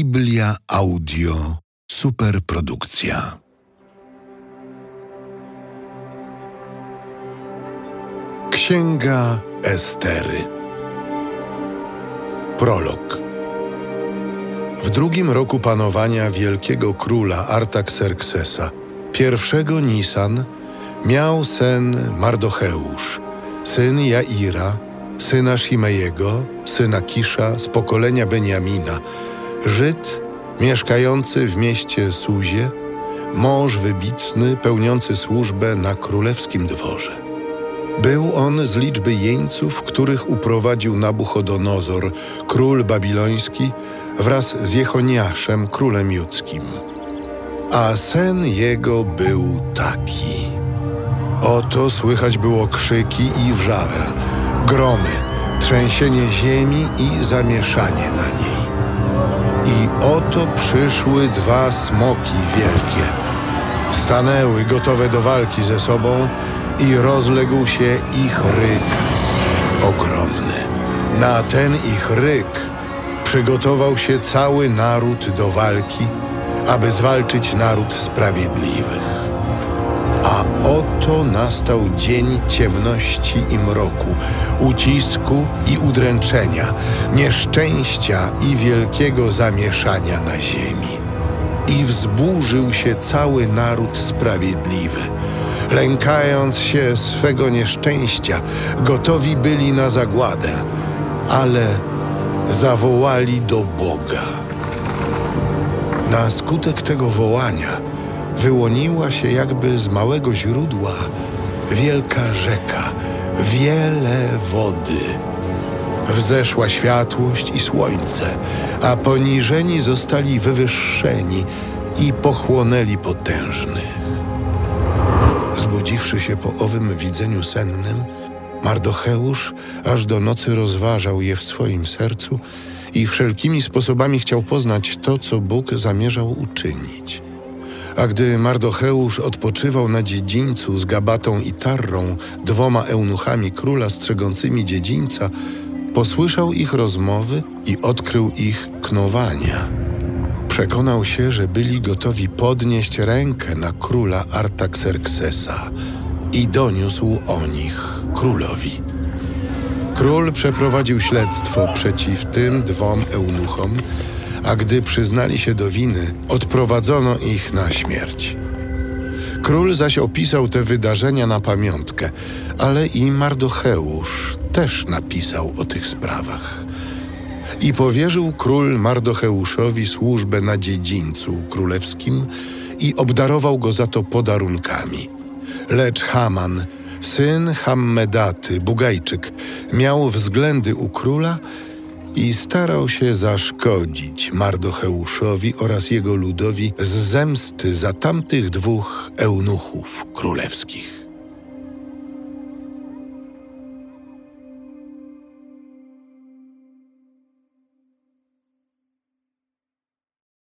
Biblia Audio Superprodukcja. Księga Estery. Prolog. W drugim roku panowania wielkiego króla Artaxerxesa, pierwszego Nisan, miał sen Mardocheusz, syn Jaira, syna Shimejego, syna Kisza z pokolenia Beniamina, Żyd mieszkający w mieście Suzie, mąż wybitny, pełniący służbę na królewskim dworze. Był on z liczby jeńców, których uprowadził Nabuchodonozor, król babiloński, wraz z Jechoniaszem, królem judzkim. A sen jego był taki. Oto słychać było krzyki i wrzawę, gromy, trzęsienie ziemi i zamieszanie na niej. Oto przyszły dwa smoki wielkie. Stanęły gotowe do walki ze sobą i rozległ się ich ryk ogromny. Na ten ich ryk przygotował się cały naród do walki, aby zwalczyć naród sprawiedliwych. A oto nastał dzień ciemności i mroku, ucisku i udręczenia, nieszczęścia i wielkiego zamieszania na ziemi. I wzburzył się cały naród sprawiedliwy. Lękając się swego nieszczęścia, gotowi byli na zagładę, ale zawołali do Boga. Na skutek tego wołania wyłoniła się jakby z małego źródła wielka rzeka, wiele wody. Wzeszła światłość i słońce, a poniżeni zostali wywyższeni i pochłonęli potężnych. Zbudziwszy się po owym widzeniu sennym, Mardocheusz aż do nocy rozważał je w swoim sercu i wszelkimi sposobami chciał poznać to, co Bóg zamierzał uczynić. A gdy Mardocheusz odpoczywał na dziedzińcu z Gabatą i Tarrą, dwoma eunuchami króla strzegącymi dziedzińca, posłyszał ich rozmowy i odkrył ich knowania. Przekonał się, że byli gotowi podnieść rękę na króla Artaxerxesa i doniósł o nich królowi. Król przeprowadził śledztwo przeciw tym dwom eunuchom, a gdy przyznali się do winy, odprowadzono ich na śmierć. Król zaś opisał te wydarzenia na pamiątkę, ale i Mardocheusz też napisał o tych sprawach. I powierzył król Mardocheuszowi służbę na dziedzińcu królewskim i obdarował go za to podarunkami. Lecz Haman, syn Hammedaty, Bugajczyk, miał względy u króla i starał się zaszkodzić Mardocheuszowi oraz jego ludowi z zemsty za tamtych dwóch eunuchów królewskich.